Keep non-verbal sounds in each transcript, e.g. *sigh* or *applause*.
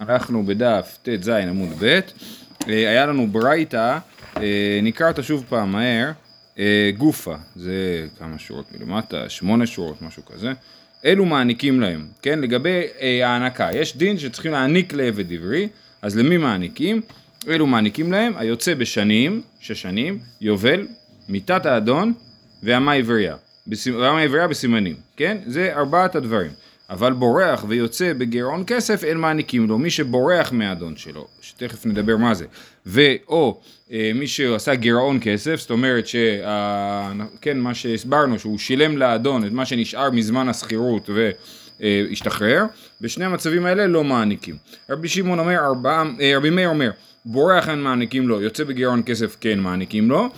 אנחנו בדף ט"ז עמוד ב', אה, היה לנו ברייתא, אה, נקרא אותה שוב פעם מהר, אה, גופה, זה כמה שורות מלמטה, שמונה שורות, משהו כזה, אלו מעניקים להם, כן, לגבי הענקה, יש דין שצריכים להעניק לעבד עברי, אז למי מעניקים? אלו מעניקים להם, היוצא בשנים, שש שנים, יובל, מיתת האדון והמה עברייה, והמה עברייה בסימנים, כן, זה ארבעת הדברים. אבל בורח ויוצא בגירעון כסף, אין מעניקים לו. מי שבורח מהאדון שלו, שתכף נדבר מה זה, ואו אה, מי שעשה גירעון כסף, זאת אומרת שכן, מה שהסברנו, שהוא שילם לאדון את מה שנשאר מזמן השכירות והשתחרר, בשני המצבים האלה לא מעניקים. רבי שמעון אומר, ארבעה, אה, רבי מאיר אומר, בורח אין מעניקים לו, יוצא בגירעון כסף כן מעניקים לו.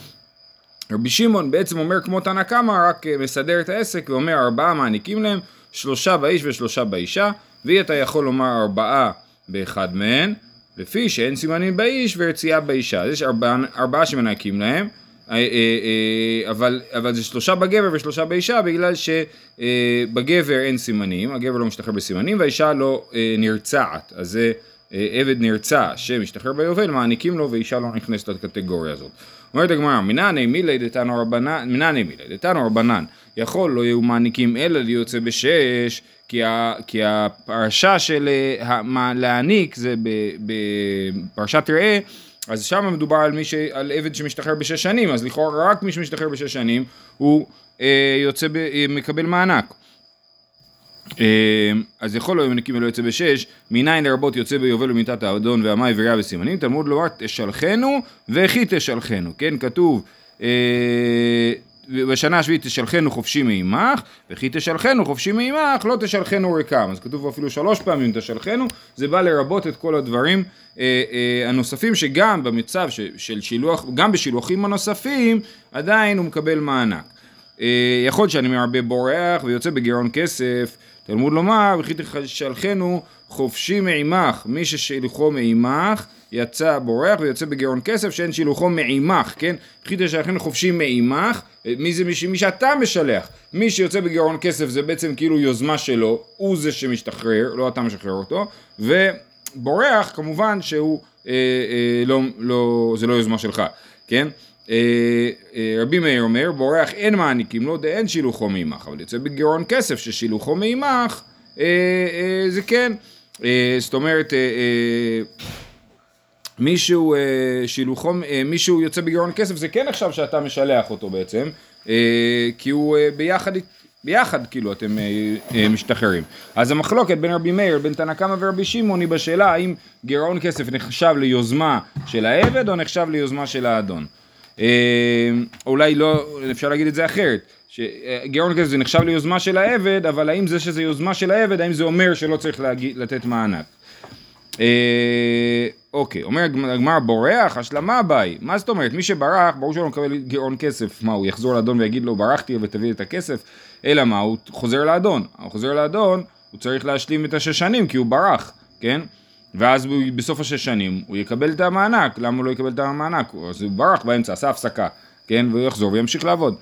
רבי שמעון בעצם אומר כמו תנא קמא, רק אה, מסדר את העסק ואומר ארבעה מעניקים להם שלושה באיש ושלושה באישה, ואי אתה יכול לומר ארבעה באחד מהן, לפי שאין סימנים באיש ורצייה באישה. אז יש ארבעה, ארבעה שמנקים להם, אה, אה, אה, אבל, אבל זה שלושה בגבר ושלושה באישה בגלל שבגבר אין סימנים, הגבר לא משתחרר בסימנים והאישה לא נרצעת, אז זה עבד נרצע שמשתחרר ביובל, מעניקים לו ואישה לא נכנסת לקטגוריה הזאת. אומרת הגמרא, מנעני מילי דתנו רבנן, מנעני מילי דתנו רבנן, יכול לא יהיו מעניקים אלא ליוצא בשש, כי, ה, כי הפרשה של מה, להעניק זה בפרשת ראה, אז שם מדובר על, ש, על עבד שמשתחרר בשש שנים, אז לכאורה רק מי שמשתחרר בשש שנים הוא אה, יוצא, ב, אה, מקבל מענק. אמ, אז יכול לו אם נקים ולא יוצא בשש, מניין לרבות יוצא ביובל ומיתת האדון והמאי וריאה וסימנים, תלמוד לומר תשלחנו וכי תשלחנו, כן, כתוב אה, בשנה השביעית תשלחנו חופשי מעמך, וכי תשלחנו חופשי מעמך, לא תשלחנו ריקם. אז כתוב אפילו שלוש פעמים תשלחנו, זה בא לרבות את כל הדברים אה, אה, הנוספים, שגם במצב של שילוח, גם בשילוחים הנוספים, עדיין הוא מקבל מענק. אה, יכול להיות שאני מרבה בורח ויוצא בגירעון כסף, תלמוד לומר, וכי תשלחנו חופשי מעמך, מי ששילוחו מעמך, יצא בורח ויוצא בגירעון כסף שאין שילוחו מעמך, כן? וכי תשלחנו חופשי מעמך, מי זה מי, שאתה משלח, מי שיוצא בגירעון כסף זה בעצם כאילו יוזמה שלו, הוא זה שמשתחרר, לא אתה משחרר אותו, ובורח כמובן שהוא, אה, אה, לא, לא, זה לא יוזמה שלך, כן? אה, אה, רבי מאיר אומר, בורח אין מעניקים לו, דאין שילוחו מעמך, אבל יוצא בגירעון כסף ששילוחו מעמך, אה, זה כן. זאת אומרת, מישהו שילוחו, מישהו יוצא בגירעון כסף, זה כן עכשיו שאתה משלח אותו בעצם, כי הוא ביחד ביחד כאילו אתם משתחררים. אז המחלוקת בין רבי מאיר, בין תנא קמא ורבי שמעון היא בשאלה האם גירעון כסף נחשב ליוזמה של העבד או נחשב ליוזמה של האדון. אה, אולי לא, אפשר להגיד את זה אחרת, שגאון כזה זה נחשב ליוזמה של העבד, אבל האם זה שזה יוזמה של העבד, האם זה אומר שלא צריך להגיד, לתת מענק? אה, אוקיי, אומר הגמר בורח, השלמה הבאי, מה זאת אומרת? מי שברח, ברור שהוא לא מקבל גאון כסף, מה הוא יחזור לאדון ויגיד לו ברחתי ותביא את הכסף? אלא מה, הוא חוזר לאדון, הוא חוזר לאדון, הוא צריך להשלים את השש שנים כי הוא ברח, כן? ואז בסוף השש שנים הוא יקבל את המענק, למה הוא לא יקבל את המענק? אז הוא ברח באמצע, עשה הפסקה, כן, והוא יחזור וימשיך לעבוד.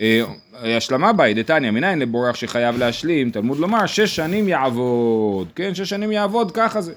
אה, השלמה באי דתניא, מניין לבורח שחייב להשלים, תלמוד לומר, שש שנים יעבוד, כן, שש שנים יעבוד, ככה זה.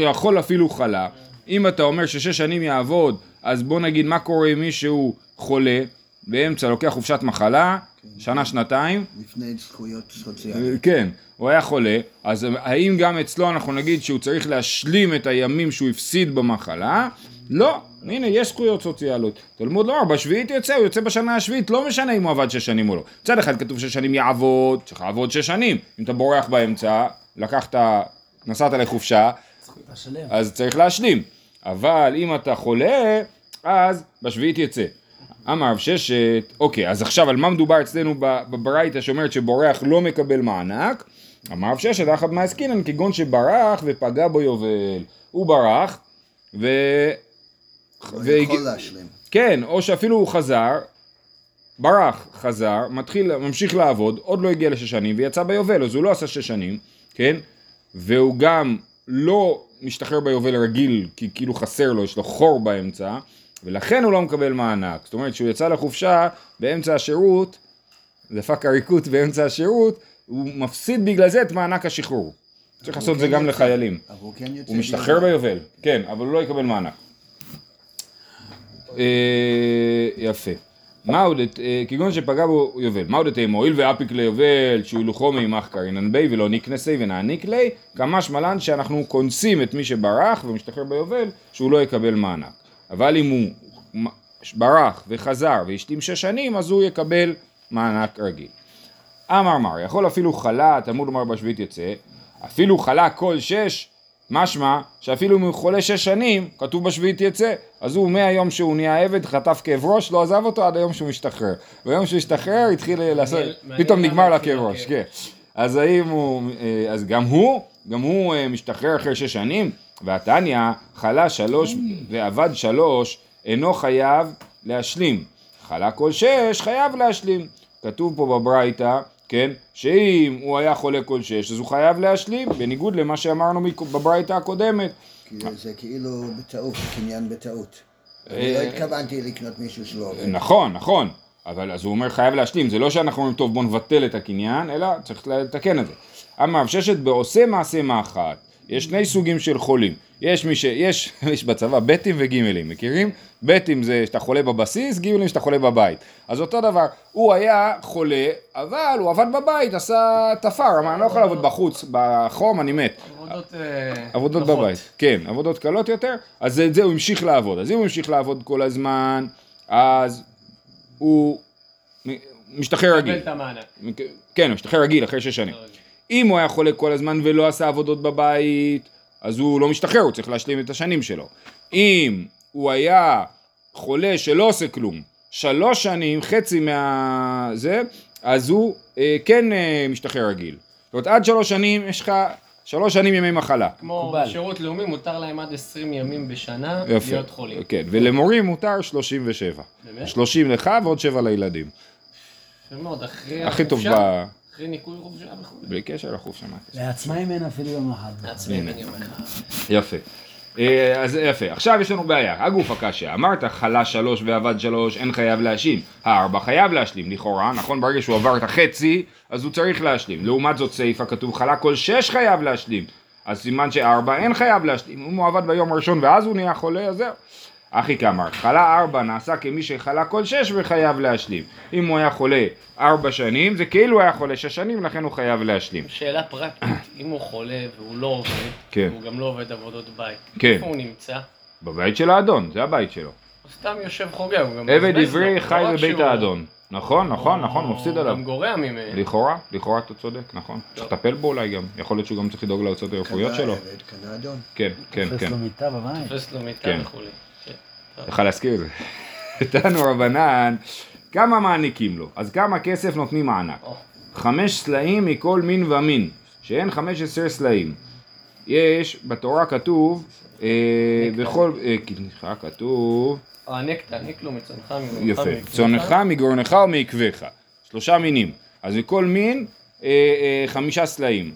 יכול אפילו חלה. אם אתה אומר ששש שנים יעבוד, אז בוא נגיד מה קורה עם מישהו חולה, באמצע לוקח חופשת מחלה, שנה, שנתיים. לפני זכויות סוציאליות. כן, הוא היה חולה, אז האם גם אצלו אנחנו נגיד שהוא צריך להשלים את הימים שהוא הפסיד במחלה? לא, הנה יש זכויות סוציאליות. תלמוד לומר, בשביעית יוצא, הוא יוצא בשנה השביעית, לא משנה אם הוא עבד שש שנים או לא. מצד אחד כתוב שש שנים יעבוד, צריך לעבוד שש שנים. אם אתה בורח באמצע, לקחת, נסעת לחופשה, אז צריך להשלים. אבל אם אתה חולה, אז בשביעית יצא. אמר רב ששת, אוקיי, אז עכשיו על מה מדובר אצלנו בברייתא שאומרת שבורח לא מקבל מענק? אמר רב ששת, אחת מעסקינן כגון שברח ופגע בו יובל. הוא ברח, ו... ו... יכול להשלים. כן, או שאפילו הוא חזר, ברח, חזר, מתחיל, ממשיך לעבוד, עוד לא הגיע לשש שנים ויצא ביובל, אז הוא לא עשה שש שנים, כן? והוא גם לא משתחרר ביובל רגיל, כי כאילו חסר לו, יש לו חור באמצע, ולכן הוא לא מקבל מענק. זאת אומרת, כשהוא יצא לחופשה באמצע השירות, דפק עריקות באמצע השירות, הוא מפסיד בגלל זה את מענק השחרור. צריך לעשות את זה גם לחיילים. אבל הוא כן יוצא. הוא משתחרר ביובל, כן, אבל הוא לא יקבל מענק. אה, יפה. מה עוד, את- אה, כגון שפגע בו יובל, מה עוד אתם, הואיל ואפיק ליובל, שהילוכו מעמך קרינן בי ולא נקנסי ונעניק לי, כמשמע לן שאנחנו קונסים את מי שברח ומשתחרר ביובל, שהוא לא יקבל מענק. אבל אם הוא ברח וחזר והשלים שש שנים, אז הוא יקבל מענק רגיל. אמר מר, יכול אפילו חלה, תלמוד לומר בשביעית יצא, אפילו חלה כל שש, משמע שאפילו אם הוא חולה שש שנים, כתוב בשביעית יצא, אז הוא מהיום שהוא נהיה עבד, חטף כאב ראש, לא עזב אותו עד היום שהוא משתחרר. ביום שהוא השתחרר התחיל לעשות, פתאום נגמר התחיל הכאב ראש. כן. אז האם הוא, אה, אז גם הוא, גם הוא אה, משתחרר אחרי שש שנים, והתניא חלה שלוש ועבד שלוש, אינו חייב להשלים. חלה כל שש, חייב להשלים. כתוב פה בברייתא, כן, שאם הוא היה חולה כל שש, אז הוא חייב להשלים, בניגוד למה שאמרנו בברייתא הקודמת. זה כאילו בטעות, קניין בטעות. אני אה, לא התכוונתי לקנות מישהו שלא עובד. נכון, נכון, אבל אז הוא אומר חייב להשלים, זה לא שאנחנו אומרים טוב בוא נבטל את הקניין, אלא צריך לתקן את זה. אמר ששת בעושה מעשה מאחת, יש שני סוגים של חולים, יש מי ש... יש, *laughs* יש בצבא בטים וגימלים, מכירים? בטים זה שאתה חולה בבסיס, גימלים שאתה חולה בבית. אז אותו דבר, הוא היה חולה, אבל הוא עבד בבית, עשה תפר, אמר אני לא יכול לעבוד בחוץ, בחום אני מת. עבודות... אה, עבודות. בבית, כן, עבודות קלות יותר, אז את זה הוא המשיך לעבוד. אז אם הוא המשיך לעבוד כל הזמן, אז הוא משתחרר רגיל. את המענק. כן, הוא משתחרר רגיל אחרי שש שנים. אם הוא היה חולה כל הזמן ולא עשה עבודות בבית, אז הוא לא משתחרר, הוא צריך להשלים את השנים שלו. אם הוא היה חולה שלא עושה כלום, שלוש שנים, חצי מה... זה, אז הוא אה, כן אה, משתחרר רגיל. זאת אומרת, עד שלוש שנים יש לך שלוש שנים ימי מחלה. כמו. בשירות לאומי מותר להם עד 20 ימים בשנה יפה. להיות חולים. כן, ולמורים מותר 37. באמת? 30 לך ועוד 7 לילדים. יפה מאוד, אחרי הכי טוב ב... אחרי ניקוי חופשה וכו'. בלי קשר לחופשה. מה הקשר? לעצמאים אין אפילו יום אחד. לעצמאים אני אומר לך. יפה. אה, אז יפה, עכשיו יש לנו בעיה, הגוף הקשה, אמרת חלה שלוש ועבד שלוש, אין חייב להשלים, הארבע חייב להשלים, לכאורה, נכון, ברגע שהוא עבר את החצי, אז הוא צריך להשלים, לעומת זאת סיפה כתוב חלה כל שש חייב להשלים, אז סימן שארבע אין חייב להשלים, אם הוא עבד ביום הראשון ואז הוא נהיה חולה, אז זהו. אחי כאמר, חלה ארבע נעשה כמי שחלה כל שש וחייב להשלים. אם הוא היה חולה ארבע שנים, זה כאילו הוא היה חולה שש שנים, לכן הוא חייב להשלים. שאלה פרקטית, אם הוא חולה והוא לא עובד, כן. והוא גם לא עובד עבודות בית, כן. איפה הוא נמצא? בבית של האדון, זה הבית שלו. הוא סתם יושב חוגג, הוא גם עבד מבזבז לו, עברי לא חי רק בבית שהוא- האדון. נכון, נכון, נכון, הוא מפסיד עליו. גם גורע ממנו. לכאורה, לכאורה אתה צודק, נכון. צריך לטפל בו אולי גם. יכול להיות שהוא גם צריך לדאוג להוצאות הרפואיות קנה שלו. עבד, קנה אדון. כן, כן, תופס כן. לו מיטה בבית. תופס לו מיטה כן. וכולי. צריך להזכיר את זה. איתנו רבנן, כמה מעניקים לו? אז כמה כסף נותנים מענק? חמש סלעים מכל מין ומין, שאין חמש עשר סלעים. יש, בתורה כתוב, אה, בכל, אה, סליחה, כתוב, הענק תעניק לו מצונך ממך יפה. צונך, מגרונך ומעקבך, שלושה מינים, אז מכל מין אה, אה, חמישה סלעים,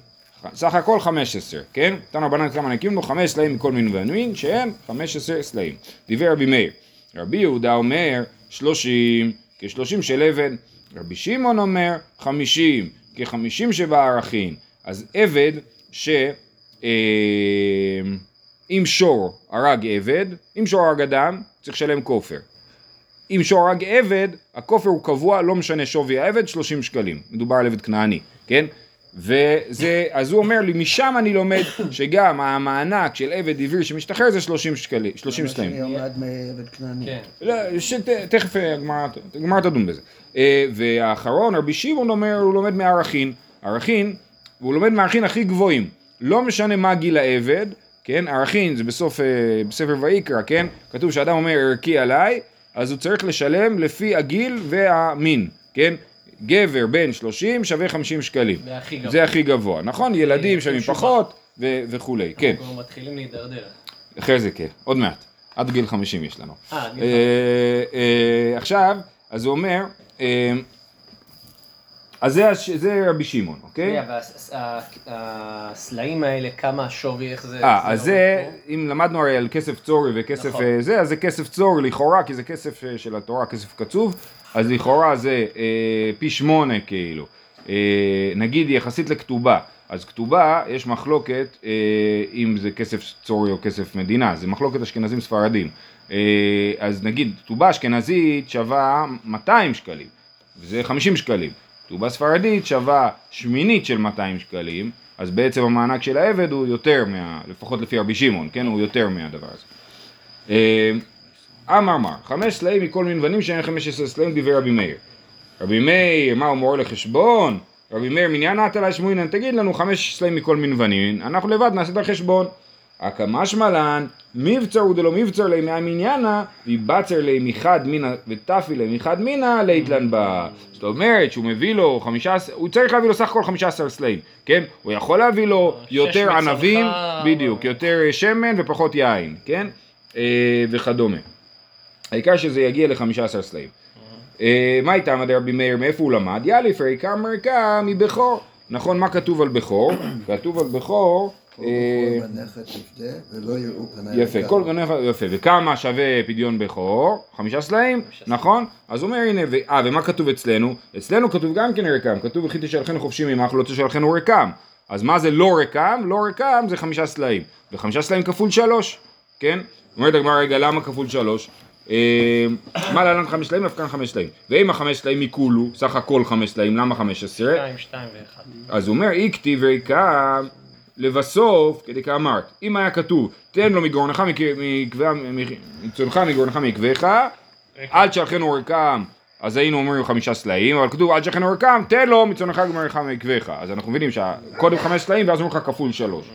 סך הכל חמש עשר, כן? תנו רבנן כמה נקים לו חמש סלעים מכל מין ומין, שהם חמש עשר סלעים. דיבר רבי מאיר, רבי יהודה אומר שלושים, כשלושים של אבן, רבי שמעון אומר חמישים, כחמישים שבערכין, אז עבד ש... אה, אם שור הרג עבד, אם שור הרג אדם, צריך לשלם כופר. אם שור הרג עבד, הכופר הוא קבוע, לא משנה שווי העבד, 30 שקלים. מדובר על עבד כנעני, כן? וזה, אז הוא אומר לי, משם אני לומד שגם המענק של עבד עברי שמשתחרר זה 30 שקלים, 30 מה שקלים. שאני עומד מעבד כנעני. כן. לא, הגמרא הגמרא תדון בזה. אה, והאחרון, רבי שמעון אומר, הוא לומד מערכין. ערכין, והוא לומד מערכין הכי גבוהים. לא משנה מה גיל העבד, כן? ערכין זה בסוף, אה, בספר ויקרא, כן? כתוב שאדם אומר ערכי עליי, אז הוא צריך לשלם לפי הגיל והמין, כן? גבר בן 30 שווה 50 שקלים. זה הכי גבוה. זה הכי גבוה, נכון? ילדים שווים. פחות ו- וכולי, כן. אנחנו מתחילים להידרדר. אחרי זה כן, עוד מעט. עד גיל 50 יש לנו. אה, גיל אה, אה, עכשיו, אז הוא אומר, אה, אז זה זה רבי שמעון, אוקיי? והסלעים האלה, כמה השווי, איך זה... אה, אז זה, עובד אם למדנו הרי על כסף צורי וכסף נכון. אה, זה, אז זה כסף צורי לכאורה, כי זה כסף אה, של התורה, כסף קצוב, אז לכאורה זה אה, פי שמונה כאילו. אה, נגיד יחסית לכתובה, אז כתובה, יש מחלוקת אה, אם זה כסף צורי או כסף מדינה, זה מחלוקת אשכנזים ספרדים. אה, אז נגיד, כתובה אשכנזית שווה 200 שקלים, וזה 50 שקלים. כתובה ספרדית שווה שמינית של 200 שקלים, אז בעצם המענק של העבד הוא יותר מה... לפחות לפי רבי שמעון, כן? הוא יותר מהדבר הזה. אה, אמר מר, חמש סלעים מכל מנוונים שאין חמש עשרה סלעים דברי רבי מאיר. רבי מאיר, מה הוא מורה לחשבון? רבי מאיר מניין עטלה שמואינן, תגיד לנו חמש סלעים מכל מנוונים, אנחנו לבד נעשה את החשבון. הקמה שמלן, מבצר הוא דלא מבצר ליה מהמניינה, ויבצר ליה מחד מינה וטפי ליה מחד מינה, ליתלן בה. זאת אומרת שהוא מביא לו חמישה, הוא צריך להביא לו סך הכל חמישה עשר סלעים, כן? הוא יכול להביא לו יותר ענבים, בדיוק, יותר שמן ופחות יין, כן? אה, וכדומה. העיקר שזה יגיע לחמישה עשר סלעים. אה, מה איתם עד רבי מאיר, מאיפה הוא למד? יאליף ריקה מרקה מבכור. נכון, מה כתוב על בכור? *coughs* כתוב על בכור, אה. יפה. כל גנב, יפה, וכמה שווה פדיון בכור? חמישה סלעים, נכון? אז הוא אומר הנה, אה, ומה כתוב אצלנו? אצלנו כתוב גם כן רקם, כתוב וכי תשלחנו חופשי ממך לא תשלחנו רקם. אז מה זה לא רקם? לא רקם זה חמישה סלעים, וחמישה סלעים כפול שלוש, כן? אומרת הגמרא רגע למה כפול שלוש? אה, מה להלן חמש סלעים? אף כאן חמש סלעים. ואם החמש סלעים מכולו, סך הכל חמש סלעים, למה חמש עשרה? שתיים, שתיים ואחד. אז הוא אומר, אי כתיב ריקה לבסוף, כדי כאמרת, אם היה כתוב, תן לו מגרונך מקווה, מצונך מגרונך מעקביך, אל תשלחנו ריקם, אז היינו אומרים חמישה סלעים, אבל כתוב אל תשלחנו ריקם, תן לו מצונך גמרך מעקביך. אז אנחנו מבינים שקודם חמש סלעים ואז אומרים לך כפול שלוש.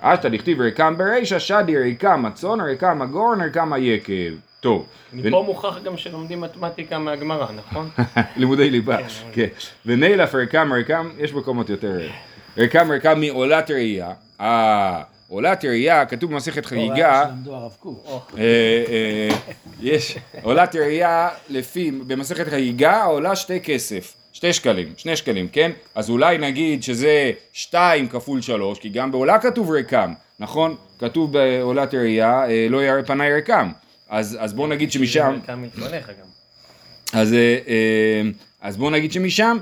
אשתא דכתיב ריקם ברישא, שדי ריקם הצאן, ריקם הגורן, ריקם היקב. טוב. מפה מוכח גם שלומדים מתמטיקה מהגמרא, נכון? *laughs* לימודי ליבה, כן. ונילף ריקם ריקם, יש מקומות יותר... ריקם ריקם מעולת ראייה. אה, עולת ראייה, כתוב במסכת חגיגה. אה, אה, יש, עולת ראייה לפי, במסכת חגיגה עולה שתי כסף, שתי שקלים, שני שקלים, כן? אז אולי נגיד שזה שתיים כפול שלוש, כי גם בעולה כתוב ריקם, נכון? כתוב בעולת ראייה, אה, לא ירא פניי ריקם. אז, אז בואו נגיד שמשם... כאן מלפניך גם. אז, אה, אה, אז בואו נגיד שמשם,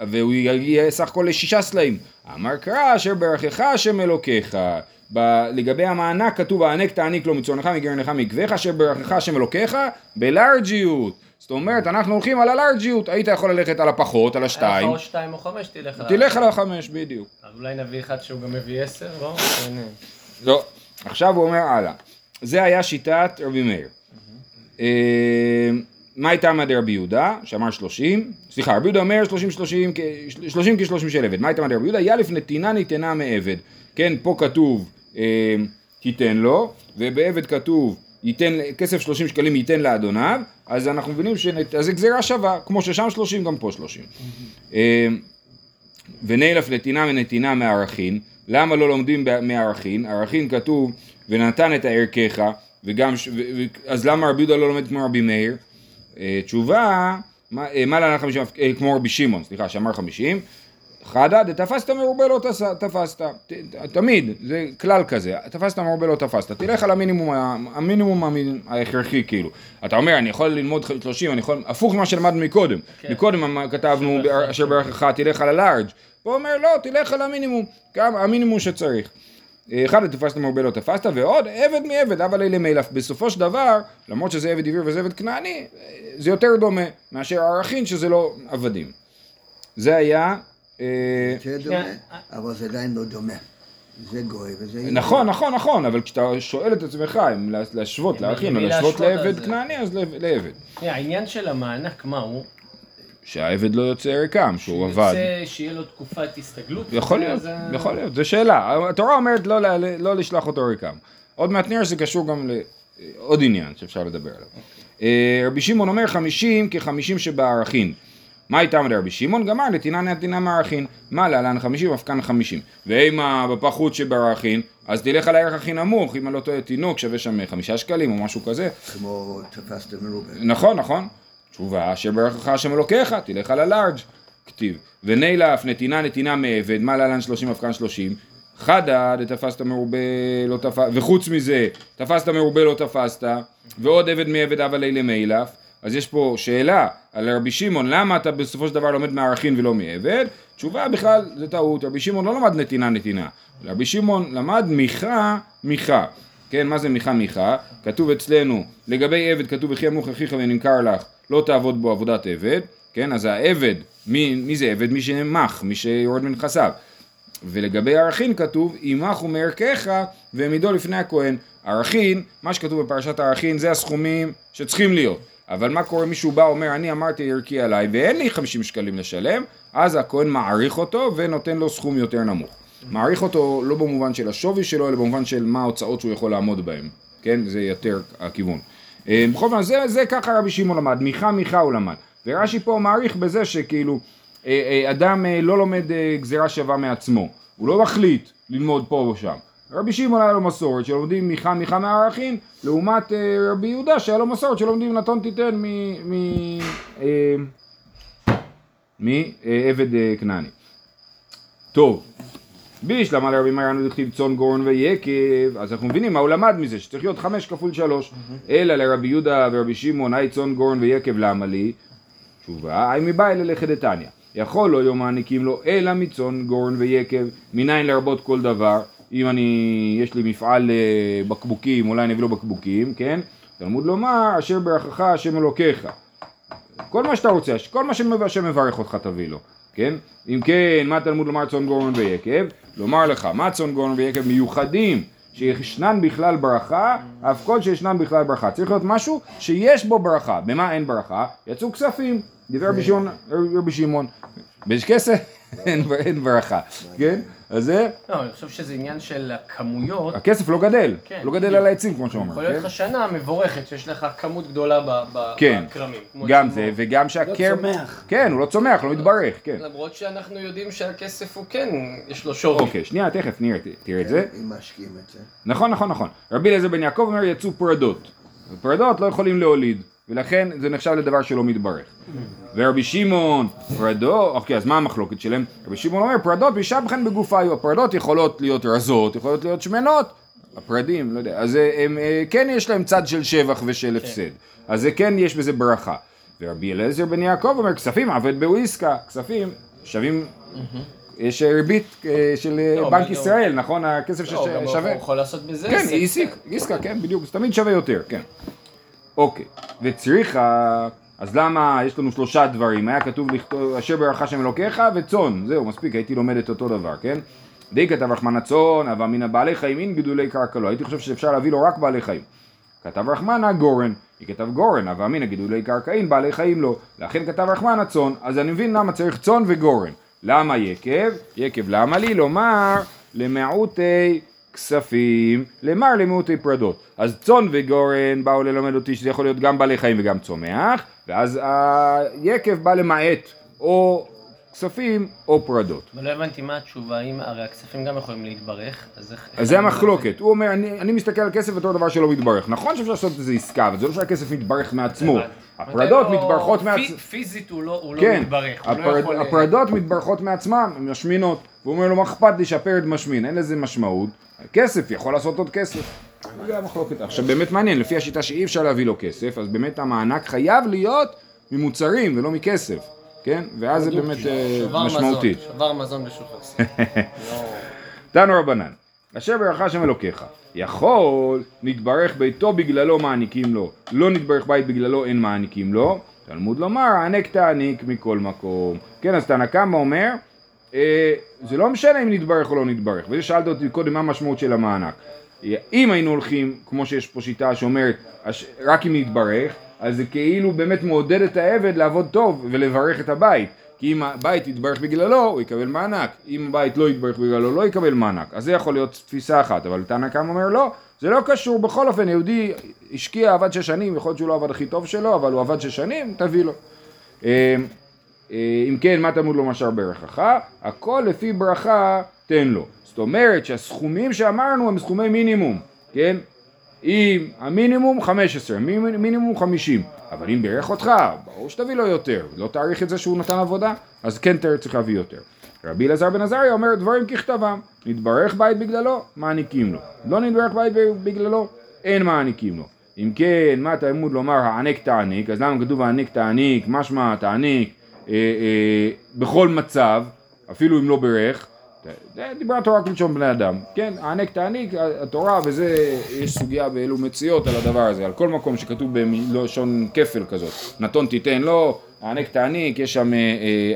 והוא יגיע סך הכל לשישה סלעים. אמר קרא אשר ברכך השם אלוקיך. ב- לגבי המענק כתוב הענק תעניק לו מצונך מגרנך מעקביך אשר ברכך השם אלוקיך בלארג'יות. זאת אומרת אנחנו הולכים על הלארג'יות, היית יכול ללכת על הפחות, על היה לך השתיים, או שתיים או חמש, תלך על... תלך על החמש בדיוק. אז אולי נביא אחד שהוא גם מביא עשר, לא? לא, עכשיו הוא אומר הלאה. זה היה שיטת רבי מאיר. אה, מה הייתה דרבי יהודה, שאמר שלושים, סליחה, רבי יהודה אומר שלושים שלושים, שלושים כשלושים של עבד. מה הייתה דרבי יהודה? יאלף נתינה ניתנה מעבד. כן, פה כתוב אה, תיתן לו, ובעבד כתוב ייתן, כסף שלושים שקלים ייתן לאדוניו, אז אנחנו מבינים שזה גזירה שווה, כמו ששם שלושים גם פה שלושים. אה, ונילף נתינה ונתינה מערכין, למה לא לומדים מערכין? ערכין כתוב ונתן את הערכך, וגם, ש- ו- ו- אז למה רבי יהודה לא לומד כמו רבי מאיר? אה, תשובה, מה אה, מה להלן חמישים, אה, כמו רבי שמעון, סליחה, שאמר חמישים, חדא דתפסת מרובה לא תס- תפסת, ת- תמיד, זה כלל כזה, תפסת מרובה לא תפסת, תלך על המינימום, המינימום המ- ההכרחי כאילו, אתה אומר אני יכול ללמוד 30, אני יכול, הפוך ממה שלמדנו מקודם, מקודם אמר- כתבנו אשר ברכך תלך על הלארג', הוא אומר לא, תלך על המינימום, גם המינימום שצריך. אחד תפסת מרובה לא תפסת, ועוד עבד מעבד, אבל אלה מילף. בסופו של דבר, למרות שזה עבד עברי וזה עבד כנעני, זה יותר דומה מאשר הערכין שזה לא עבדים. זה היה... אה, זה דומה, אבל זה עדיין לא דומה. זה גוי וזה... נכון, נכון, נכון, אבל כשאתה שואל את עצמך אם לה- להשוות לערכין או להשוות לעבד אז- כנעני, אז לעב- לעבד. העניין של המענק, מה הוא? שהעבד לא יוצא ריקם, שהוא עבד. יוצא שיהיה לו תקופת הסתגלות? יכול זה- להיות, זה- יכול להיות, זו שאלה. התורה אומרת לא, ל- לא לשלוח אותו ריקם. עוד מעט נראה שזה קשור גם לעוד עניין שאפשר לדבר עליו. אה, רבי שמעון אומר חמישים כחמישים שבערכין. מה איתם לרבי שמעון? גמר נתינה נתינה מערכין. מה להלן חמישים אף כאן חמישים. ואם בפחות שבערכין, אז תלך על הערך הכי נמוך, אם אני לא טועה תינוק שווה שם חמישה שקלים או משהו כזה. כמו תפסת מרובה. נכון, נכון. תשובה, אשר ברכך השם אלוקיך, תלך על הלארג', כתיב. ונילף, נתינה נתינה מעבד, מה להלן שלושים אף כאן שלושים. חדא דתפסת מרובה לא תפסת, וחוץ מזה, תפסת מרובה לא תפסת, ועוד עבד מעבד אבל אלה מילף, אז יש פה שאלה על רבי שמעון, למה אתה בסופו של דבר לומד מערכין ולא מעבד? תשובה בכלל זה טעות, רבי שמעון לא למד נתינה נתינה, רבי שמעון למד מיכה מיכה. כן, מה זה מיכה מיכה? כתוב אצלנו, לגבי עבד כתוב וכי ימוך אחיך ונמכר לך, לא תעבוד בו עבודת עבד, כן, אז העבד, מי, מי זה עבד? מי שנמך, מי שיורד מנכסיו. ולגבי ערכין כתוב, ימחו מערכך והעמידו לפני הכהן. ערכין, מה שכתוב בפרשת ערכין זה הסכומים שצריכים להיות. אבל מה קורה מישהו בא אומר אני אמרתי ערכי עליי ואין לי 50 שקלים לשלם אז הכהן מעריך אותו ונותן לו סכום יותר נמוך. מעריך אותו לא במובן של השווי שלו אלא במובן של מה ההוצאות שהוא יכול לעמוד בהן. כן זה יותר הכיוון. אה, בכל זאת זה, זה ככה רבי שמעון למד מיכה מיכה הוא למד ורש"י פה מעריך בזה שכאילו אה, אה, אדם אה, לא לומד גזירה שווה מעצמו הוא לא מחליט ללמוד פה ושם רבי שמעון היה לו מסורת שלומדים מיכה מיכה מהערכים לעומת רבי יהודה שהיה לו מסורת שלומדים נתון תיתן מעבד כנעני. טוב, בישלמה לרבי מרן דכתיב צאן גורן ויקב, אז אנחנו מבינים מה הוא למד מזה, שצריך להיות חמש כפול שלוש. אלא לרבי יהודה ורבי שמעון, היי צאן גורן ויקב למה לי? תשובה, היי מבעי ללכת דתניא. יכול לא יום מעניקים לו אלא מצאן גורן ויקב, מניין לרבות כל דבר. אם אני, יש לי מפעל אה, בקבוקים, אולי אני אביא לו בקבוקים, כן? תלמוד לומר, אשר ברכך השם אלוקיך. כל מה שאתה רוצה, כל מה שהשם מברך אותך תביא לו, כן? אם כן, מה תלמוד לומר צאן גורן ויקב? לומר לך, מה צאן גורן ויקב מיוחדים שישנן בכלל ברכה, אף כל שישנן בכלל ברכה. צריך להיות משהו שיש בו ברכה. במה אין ברכה? יצאו כספים. דיבר רבי שמעון, אין, ברכה, כן? אז זה, לא, אני חושב שזה עניין של הכמויות. הכסף לא גדל, כן, לא גדל. על העצים כמו שאומרים, יכול להיות כן? לך שנה מבורכת שיש לך כמות גדולה כן, בכרמים. גם זה. וגם שהקר... צומח. כן, הוא לא צומח, לא מתברך, כן. למרות שאנחנו יודעים שהכסף הוא כן, יש לו שווי. אוקיי, שנייה, תכף נראה, תראה את זה. אם משקיעים את זה. נכון, נכון, נכון. רבי אליעזר בן יעקב אומר יצאו פרדות. פרדות לא יכולים להוליד, ולכן זה נחשב לדבר שלא מתברך. ורבי שמעון, פרדות, אוקיי, אז מה המחלוקת שלהם? רבי שמעון אומר, פרדות משבחן בגופה היו. הפרדות יכולות להיות רזות, יכולות להיות שמנות. הפרדים, לא יודע. אז אה, הם, אה, כן יש להם צד של שבח ושל הפסד. אז זה כן יש בזה ברכה. ורבי אליעזר בן יעקב אומר, כספים עבד בוויסקה. כספים שווים... יש ריבית אה, של אה, לא, בנק ישראל, נכון? הכסף לא, גם הוא ששווה. יכול לעשות בזה כן, עסק. איסיק, איסקה, כן, בדיוק, זה תמיד שווה יותר, כן. אוקיי, וצריכה, אז למה יש לנו שלושה דברים? היה כתוב לכתוב אשר ברכה שם אלוקיך וצאן, זהו, מספיק, הייתי לומד את אותו דבר, כן? די כתב רחמן הצאן, אבל מן הבעלי חיים אין גידולי קרקע לא, הייתי חושב שאפשר להביא לו רק בעלי חיים. כתב רחמנה גורן, היא כתב גורן, אבל אמינא גידולי קרקעין, בעלי חיים לא. לכן כתב רחמנה צאן, אז אני מבין למה צריך צאן וגורן. למה יקב? יקב למה לי? לומר למעוטי כספים, למר למעוטי פרדות. אז צאן וגורן באו ללמד אותי שזה יכול להיות גם בעלי חיים וגם צומח, ואז היקב בא למעט או כספים או פרדות. אבל לא הבנתי מה התשובה, אם הרי הכספים גם יכולים להתברך, אז איך... אז זה המחלוקת, הוא אומר, אני, אני מסתכל על כסף בתור דבר שלא מתברך. נכון שאפשר לעשות איזה עסקה, אבל זה לא שהכסף מתברך מעצמו. הפרדות לא- מתברכות מעצמן. פיזית הוא לא הוא לא כן, מתברך, לא הפרד- יכול... הפרדות מתברכות מעצמן, הן משמינות. והוא אומר לו, מה אכפת לי שהפרד משמין, אין לזה משמעות. כסף, יכול לעשות עוד כסף. זה המחלוקת. עכשיו באמת מעניין, לפי השיטה שאי אפשר להביא לו כסף, אז באמת המענק חייב להיות ממוצרים ולא מכסף. כן? ואז זה באמת אה, משמעותי. שובר מזון בשופרסל. *laughs* לא- תנו רבנן, אשר ברכה שם אלוקיך, יכול נתברך ביתו בגללו מעניקים לו, לא נתברך בית בגללו אין מעניקים לו, תלמוד לומר הענק תעניק מכל מקום. כן, אז תנא קמא אומר, אה, זה לא משנה אם נתברך או לא נתברך, וזה שאלת אותי קודם מה המשמעות של המענק. אם היינו הולכים, כמו שיש פה שיטה שאומרת, רק אם נתברך, אז זה כאילו באמת מעודד את העבד לעבוד טוב ולברך את הבית. כי אם הבית יתברך בגללו, הוא יקבל מענק. אם הבית לא יתברך בגללו, לא יקבל מענק. אז זה יכול להיות תפיסה אחת, אבל תנא קמא אומר לא, זה לא קשור. בכל אופן, יהודי השקיע, עבד שש שנים, יכול להיות שהוא לא עבד הכי טוב שלו, אבל הוא עבד שש שנים, תביא לו. אה, אה, אם כן, מה תלמוד לו משאר ברכך? הכל לפי ברכה תן לו. זאת אומרת שהסכומים שאמרנו הם סכומי מינימום, כן? אם המינימום 15, מימ- מינימום 50, אבל אם בירך אותך, ברור שתביא לו יותר, לא תעריך את זה שהוא נתן עבודה, אז כן צריך להביא יותר. רבי אלעזר בן עזריה אומר דברים ככתבם, נתברך בית בגללו, מעניקים לו. לא נתברך בית בגללו, אין מעניקים לו. אם כן, מה תלמוד לומר הענק תעניק, אז למה כתוב הענק תעניק, משמע תעניק אה, אה, בכל מצב, אפילו אם לא ברך, דיברה התורה כלשון בני אדם, כן, הענק תעניק, התורה וזה, יש סוגיה באלו מציאות על הדבר הזה, על כל מקום שכתוב בלשון כפל כזאת, נתון תיתן לו, הענק תעניק, יש שם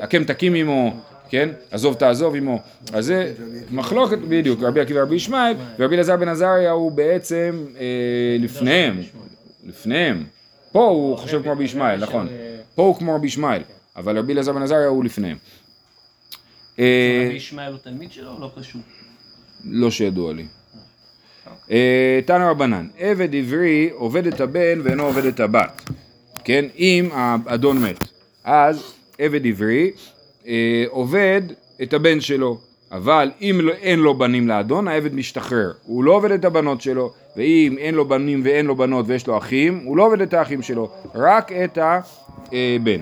עקם תקים עמו, כן, עזוב תעזוב עמו, אז זה מחלוקת, בדיוק, רבי עקיבא רבי ישמעאל, ורבי אלעזר בן עזריה הוא בעצם אה, לפניהם, לפניהם, פה הוא חושב כמו רבי ישמעאל, נכון, פה הוא כמו רבי ישמעאל, אבל רבי אלעזר בן עזריה הוא לפניהם. אה, רבי ישמעאל הוא תלמיד שלו או לא קשור? לא שידוע לי. אה, תנא רבנן, עבד עברי עובד את הבן ואינו עובד את הבת, כן? אם האדון מת, אז עבד עברי אה, עובד את הבן שלו, אבל אם לא- אין לו בנים לאדון, העבד משתחרר. הוא לא עובד את הבנות שלו, ואם אין לו בנים ואין לו בנות ויש לו אחים, הוא לא עובד את האחים שלו, רק את הבן.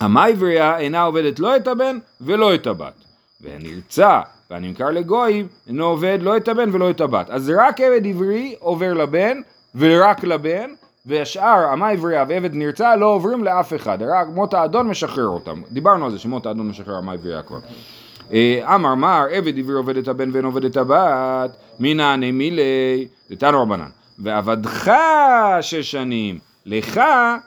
המייבריה אינה עובדת לא את הבן ולא את הבת. והנרצע והנמכר לגויים אינו עובד לא את הבן ולא את הבת. אז רק עבד עברי עובר לבן ורק לבן, והשאר המייבריה ועבד נרצע לא עוברים לאף אחד, רק מות האדון משחרר אותם. דיברנו על זה שמות האדון משחרר המייבריה כבר. אה, אמר מר עבד עברי עובד את הבן ואין עובד את הבת, מינא מילי, דתנו רבנן. ועבדך שש שנים, לך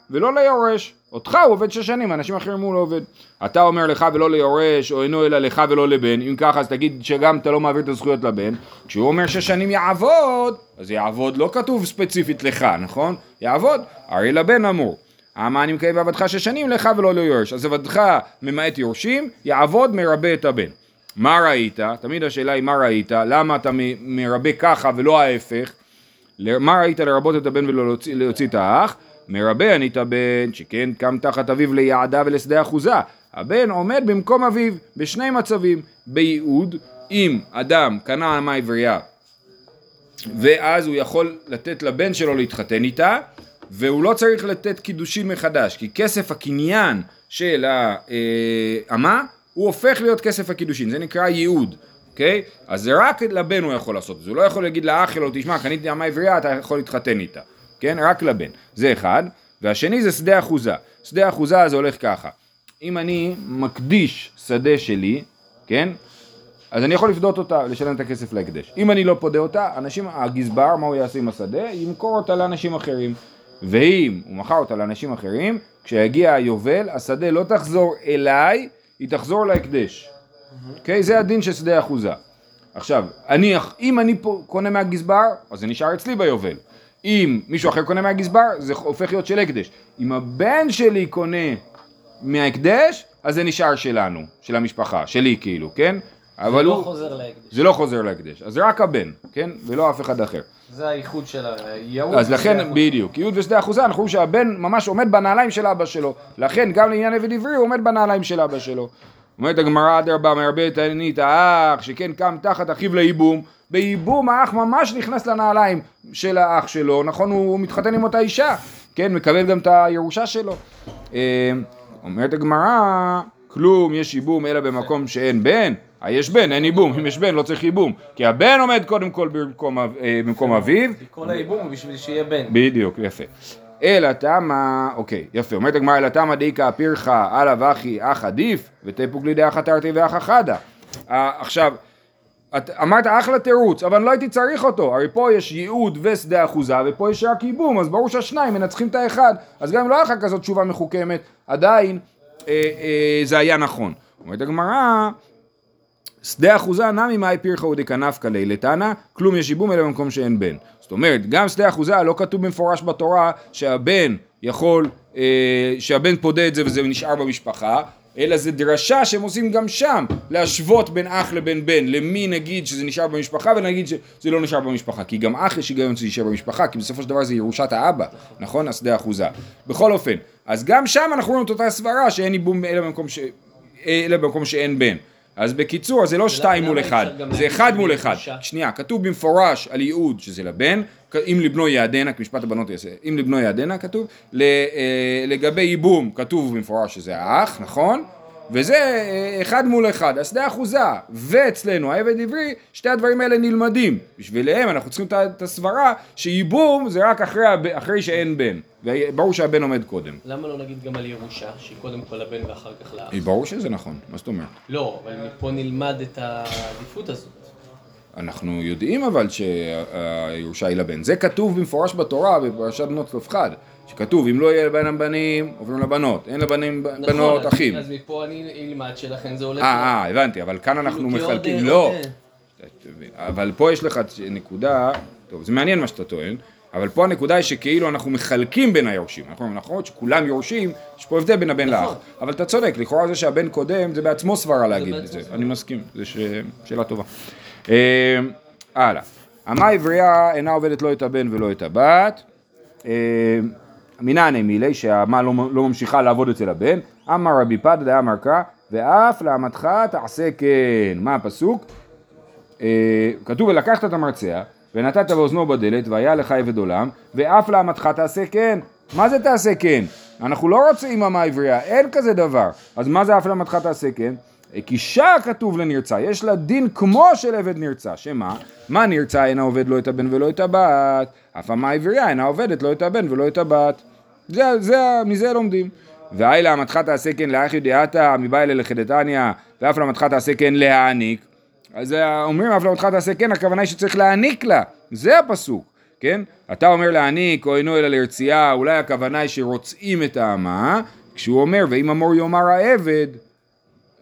ולא ליורש. אותך הוא עובד שש שנים, אנשים אחרים הוא לא עובד. אתה אומר לך ולא ליורש, או אינו אלא לך ולא לבן, אם ככה אז תגיד שגם אתה לא מעביר את הזכויות לבן. כשהוא אומר שש שנים יעבוד, אז יעבוד לא כתוב ספציפית לך, נכון? יעבוד, הרי לבן אמור. אמה אני מקיים בעבדך שש שנים לך ולא ליורש. אז עבדך ממעט יורשים, יעבוד מרבה את הבן. מה ראית? תמיד השאלה היא מה ראית, למה אתה מרבה ככה ולא ההפך? מה ראית לרבות את הבן ולא להוציא, להוציא את האח? מרבה ענית בן, שכן קם תחת אביו ליעדה ולשדה אחוזה. הבן עומד במקום אביו בשני מצבים, בייעוד, אם אדם קנה אמה עברייה ואז הוא יכול לתת לבן שלו להתחתן איתה, והוא לא צריך לתת קידושין מחדש, כי כסף הקניין של האמה הוא הופך להיות כסף הקידושין, זה נקרא ייעוד. אוקיי? Okay? אז זה רק לבן הוא יכול לעשות את זה, הוא לא יכול להגיד לאח שלו, תשמע, קניתי אמה עברייה, אתה יכול להתחתן איתה. כן? רק לבן. זה אחד. והשני זה שדה אחוזה. שדה אחוזה זה הולך ככה. אם אני מקדיש שדה שלי, כן? אז אני יכול לפדות אותה, לשלם את הכסף להקדש. אם אני לא פודה אותה, אנשים, הגזבר, מה הוא יעשה עם השדה? ימכור אותה לאנשים אחרים. ואם הוא מכר אותה לאנשים אחרים, כשיגיע היובל, השדה לא תחזור אליי, היא תחזור להקדש. אוקיי? Okay? זה הדין של שדה אחוזה. עכשיו, אני, אם אני קונה מהגזבר, אז זה נשאר אצלי ביובל. אם מישהו אחר קונה מהגזבר, זה הופך להיות של הקדש. אם הבן שלי קונה מההקדש, אז זה נשאר שלנו, של המשפחה, שלי כאילו, כן? אבל זה לא הוא... חוזר להקדש. זה לא חוזר להקדש, אז זה רק הבן, כן? ולא אף אחד אחר. זה הייחוד של הייעוד. אז לכן, בדיוק, ייעוד ושדה אחוזה, אנחנו רואים שהבן ממש עומד בנעליים של אבא שלו. לכן, גם לעניין עבד עברי, הוא עומד בנעליים של אבא שלו. אומרת הגמרא אדרבה מרבה אני את האח, שכן קם תחת אחיו לייבום, בייבום האח ממש נכנס לנעליים של האח שלו, נכון? הוא מתחתן עם אותה אישה, כן? מקבל גם את הירושה שלו. אה, אומרת הגמרא, כלום יש ייבום אלא במקום שאין בן. אה, יש בן, אין ייבום, אם יש בן לא צריך ייבום, כי הבן עומד קודם כל במקום, אה, במקום אביו. כל הייבום בשביל שיהיה בן. בדיוק, יפה. אלא טעמא, אוקיי, יפה, אומרת הגמרא, אלא טעמא דאיכא פירכא, הא לאו הכי אח עדיף, ותיפוק ליה דהכא תרתי והכא חדא. עכשיו, את אמרת אחלה תירוץ, אבל לא הייתי צריך אותו, הרי פה יש ייעוד ושדה אחוזה, ופה יש רק ייבום, אז ברור שהשניים מנצחים את האחד, אז גם אם לא היה לך כזאת תשובה מחוכמת, עדיין אה, אה, זה היה נכון. אומרת הגמרא, שדה אחוזה נמי מאי פירחא ודקנפקא לילתנא, כלום יש ייבום אלא במקום שאין בן. זאת אומרת, גם שדה אחוזה לא כתוב במפורש בתורה שהבן יכול, אה, שהבן פודה את זה וזה נשאר במשפחה, אלא זה דרשה שהם עושים גם שם, להשוות בין אח לבין בן, למי נגיד שזה נשאר במשפחה ונגיד שזה לא נשאר במשפחה, כי גם אח יש היגיון שזה יישאר במשפחה, כי בסופו של דבר זה ירושת האבא, נכון? השדה אחוזה. בכל אופן, אז גם שם אנחנו רואים את אותה סברה שאין ייבום אלא במקום, ש... אלא במקום שאין בן. אז בקיצור, זה לא שתיים מול אחד, זה אחד מול אחד. שנייה, כתוב במפורש על ייעוד שזה לבן, אם לבנו יעדנה, כמשפט הבנות יעשה, אם לבנו יעדנה כתוב, אה, לגבי ייבום כתוב במפורש שזה האח, נכון? וזה אה, אחד מול אחד, השדה אחוזה, ואצלנו העבד עברי, שתי הדברים האלה נלמדים. בשבילם אנחנו צריכים את הסברה שייבום זה רק אחרי, אחרי שאין בן, וברור שהבן עומד קודם. למה לא נגיד גם על ירושה, שהיא קודם כל הבן ואחר כך לאח? ברור שזה נכון, מה זאת אומרת? לא, אבל מפה נלמד את העדיפות הזאת. אנחנו יודעים אבל שהירושה היא לבן. זה כתוב במפורש בתורה בפרשת בנות צלופחד, שכתוב אם לא יהיה לבן בנים עוברים לבנות, אין לבנים נכון, בנות אז- אחים. אז מפה אני אלמד שלכן זה הולך... אה, אה, הבנתי, אבל כאן אנחנו כאילו, כעוד, מחלקים, אה, לא. אה, אבל פה יש לך נקודה, טוב, זה מעניין מה שאתה טוען, אבל פה הנקודה היא שכאילו אנחנו מחלקים בין היורשים. אנחנו אומרים, נכון שכולם יורשים, יש פה הבדל בין הבן נכון. לאח. אבל אתה צודק, לכאורה זה שהבן קודם, זה בעצמו סברה להגיד את זה. אני מסכים, זו שאלה טובה. אה, הלאה. אמה עברייה אינה עובדת לא את הבן ולא את הבת. אה, מינן מילי שהאמה לא, לא ממשיכה לעבוד אצל הבן, אמר רבי פדא דאמר קרא, ואף לאמתך תעשה כן. מה הפסוק? אה, כתוב ולקחת את המרצע ונתת באוזנו בדלת והיה לך עבד עולם ואף לאמתך תעשה כן. מה זה תעשה כן? אנחנו לא רוצים אמה עברייה, אין כזה דבר. אז מה זה אף לאמתך תעשה כן? כי אישה כתוב לנרצע, יש לה דין כמו של עבד נרצע, שמה? מה נרצע אינה עובד לא את הבן ולא את הבת, אף אמה עברייה אינה עובדת לא את הבן ולא את הבת. זה, זה, מזה לומדים. והי לאמתך תעשה כן לאחי דעתה מבא אלה לחדתניא ואף לאמתך תעשה כן להעניק אז אה, אומרים אף לאמתך תעשה כן, הכוונה היא שצריך להעניק לה, זה הפסוק, כן? אתה אומר להעניק או אינו אלא לרצייה, אולי הכוונה היא שרוצאים את האמה, כשהוא אומר ואם אמור יאמר העבד,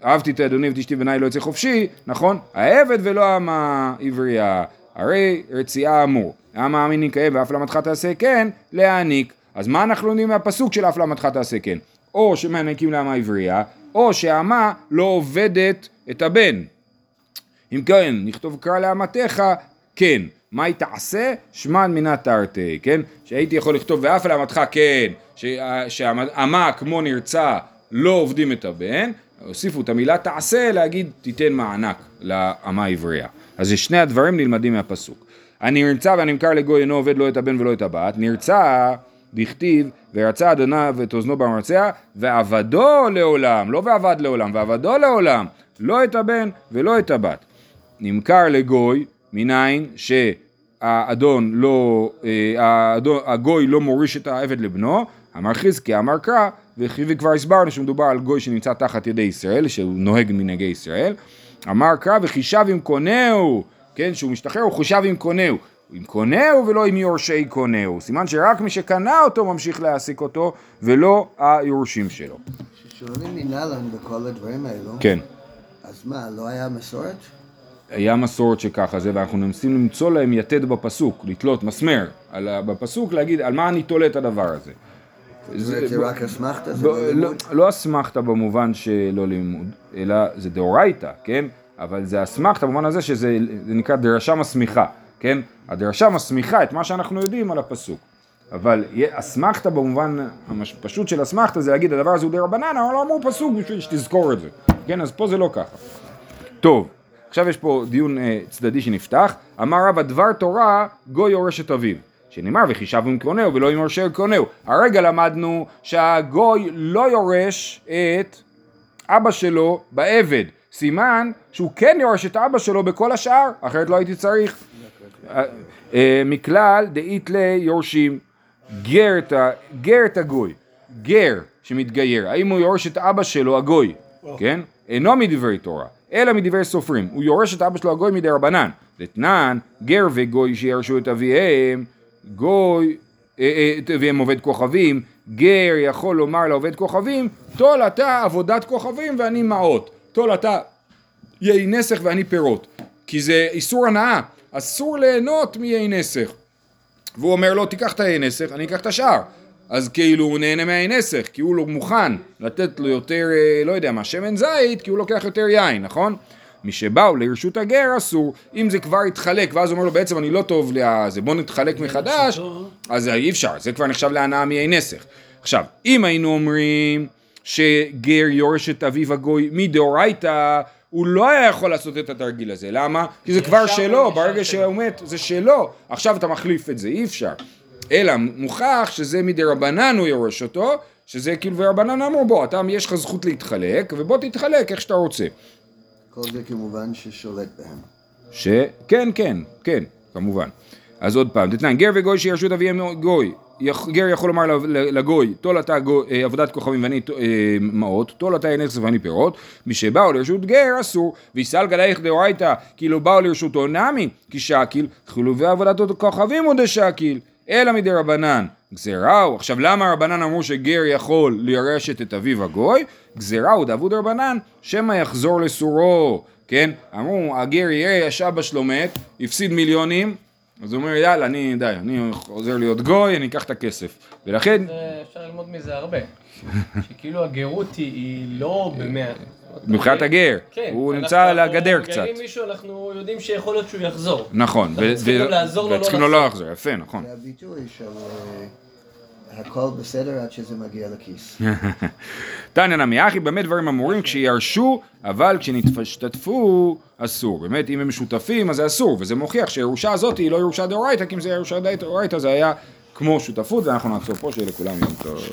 אהבתי את אדוני ותשתי בניי לא יצא חופשי, נכון? העבד ולא האמה עברייה, הרי רצייה אמור, האמה אמין יקיים ואף למתך תעשה כן, להעניק. אז מה אנחנו לומדים מהפסוק של אף למתך תעשה כן? או שמעניקים לאמה עברייה, או שהאמה לא עובדת את הבן. אם כן, נכתוב קרא לאמתך, כן. מה היא תעשה? שמע מינה תרתי, כן? שהייתי יכול לכתוב ואף לאמתך כן, שהאמה כמו נרצע לא עובדים את הבן, הוסיפו את המילה תעשה להגיד תיתן מענק לאמה עברייה. אז שני הדברים נלמדים מהפסוק. הנרצע והנמכר לגוי אינו עובד לא את הבן ולא את הבת, נרצע דכתיב ורצה אדוניו את אוזנו במרצע ועבדו לעולם, לא ועבד לעולם, ועבדו לעולם, לא את הבן ולא את הבת. נמכר לגוי, מניין שהאדון לא, אה, האדון, הגוי לא מוריש את העבד לבנו, אמר חזקי אמר קרא, וכי כבר הסברנו שמדובר על גוי שנמצא תחת ידי ישראל, שהוא נוהג מנהגי ישראל, אמר קרא וכי שב עם קונהו, כן, שהוא משתחרר הוא חושב עם קונהו, עם קונהו ולא עם יורשי קונהו, סימן שרק מי שקנה אותו ממשיך להעסיק אותו ולא היורשים שלו. כששואלים מנהלן בכל הדברים האלו, כן. אז מה, לא היה מסורת? היה מסורת שככה זה, ואנחנו מנסים למצוא להם יתד בפסוק, לתלות מסמר על בפסוק, להגיד על מה אני תולה את הדבר הזה. זה זה רק אסמכתה? ב- לא לא- אסמכתה במובן שלא לימוד, אלא זה דאורייתא, כן? אבל זה אסמכתה במובן הזה שזה זה נקרא דרשה מסמיכה, כן? הדרשה מסמיכה את מה שאנחנו יודעים על הפסוק. אבל אסמכתה במובן הפשוט של אסמכתה זה להגיד הדבר הזה הוא דרבנן, אבל לא אמרו פסוק בשביל שתזכור את זה, כן? אז פה זה לא ככה. טוב, עכשיו יש פה דיון אה, צדדי שנפתח. אמר רבא דבר תורה גוי יורש את אביו. שנאמר וחישב עם קונהו ולא עם יורשי קונהו. הרגע למדנו שהגוי לא יורש את אבא שלו בעבד. סימן שהוא כן יורש את אבא שלו בכל השאר, אחרת לא הייתי צריך. אה, מכלל דאית ליורשים גר את ה- גר את הגוי, גר שמתגייר, האם הוא יורש את אבא שלו הגוי, כן? אינו מדברי תורה, אלא מדברי סופרים, הוא יורש את אבא שלו הגוי מדי רבנן, דתנן גר וגוי שירשו את אביהם, גוי, אה, אה, אביהם עובד כוכבים, גר יכול לומר לעובד כוכבים, טול אתה עבודת כוכבים ואני מעות, טול אתה יהי נסך ואני פירות, כי זה איסור הנאה, אסור ליהנות מיהי נסך. והוא אומר לו, תיקח את היהי נסך, אני אקח את השאר. אז כאילו הוא נהנה מהיהי נסך, כי הוא לא מוכן לתת לו יותר, אה, לא יודע מה, שמן זית, כי הוא לוקח יותר יין, נכון? משבאו לרשות הגר אסור, אם זה כבר התחלק, ואז הוא אומר לו בעצם אני לא טוב לזה, בוא נתחלק מחדש, אז אי אפשר, זה כבר נחשב להנאה מיהי נסך. עכשיו, אם היינו אומרים שגר יורש את אביו הגוי מדאורייתא, הוא לא היה יכול לעשות את התרגיל הזה, למה? כי זה כבר שלו, ברגע שהוא מת זה שלו, עכשיו אתה מחליף את זה, אי אפשר. אלא מוכח שזה מדי רבנן הוא יורש אותו, שזה כאילו ורבנן אמרו בוא, אתה יש לך זכות להתחלק, ובוא תתחלק איך שאתה רוצה. כל זה כמובן ששולט בהם. שכן, כן, כן, כמובן. אז עוד פעם, דתנן, גר וגוי שירשות אביהם גוי, גר יכול לומר לגוי, טול אתה אה, עבודת כוכבים ואני אה, מעות, טול אתה נכס ואני פירות, משבאו לרשות גר אסור, ויסלגה לייך דאורייתא, כאילו באו לרשותו נמי, כי שקיל, חילובי עבודת כוכבים הוא דשקיל, אלא מדי רבנן, גזירה הוא, עכשיו למה רבנן אמרו שגר יכול לרשת את אביו הגוי? גזירה הוא דאבוד רבנן, שמא יחזור לסורו, כן? אמרו, הגר יראה שהאבא שלו מת, הפסיד מיליונים, אז הוא אומר, יאללה, אני, די, אני עוזר להיות גוי, אני אקח את הכסף. ולכן, אפשר ללמוד מזה הרבה. שכאילו הגרות היא לא במאה. מבחינת הגר, כן. הוא אנחנו- נמצא על אנחנו הגדר קצת. מגיירים מישהו, אנחנו יודעים שיכול להיות שהוא יחזור. נכון, אנחנו לא וצריכים לו לא לחזור, יפה, נכון. זה הביטוי של אה, הכל בסדר עד שזה מגיע לכיס. *laughs* תניא נמי אחי, באמת דברים אמורים כשירשו, אבל כשנשתתפו, אסור. באמת, אם הם משותפים, אז זה אסור, וזה מוכיח שהירושה הזאת היא לא ירושה דאורייתא, כי אם זה ירושה דאורייתא זה היה כמו שותפות, ואנחנו נעצור פה, שיהיה לכולם יום טוב.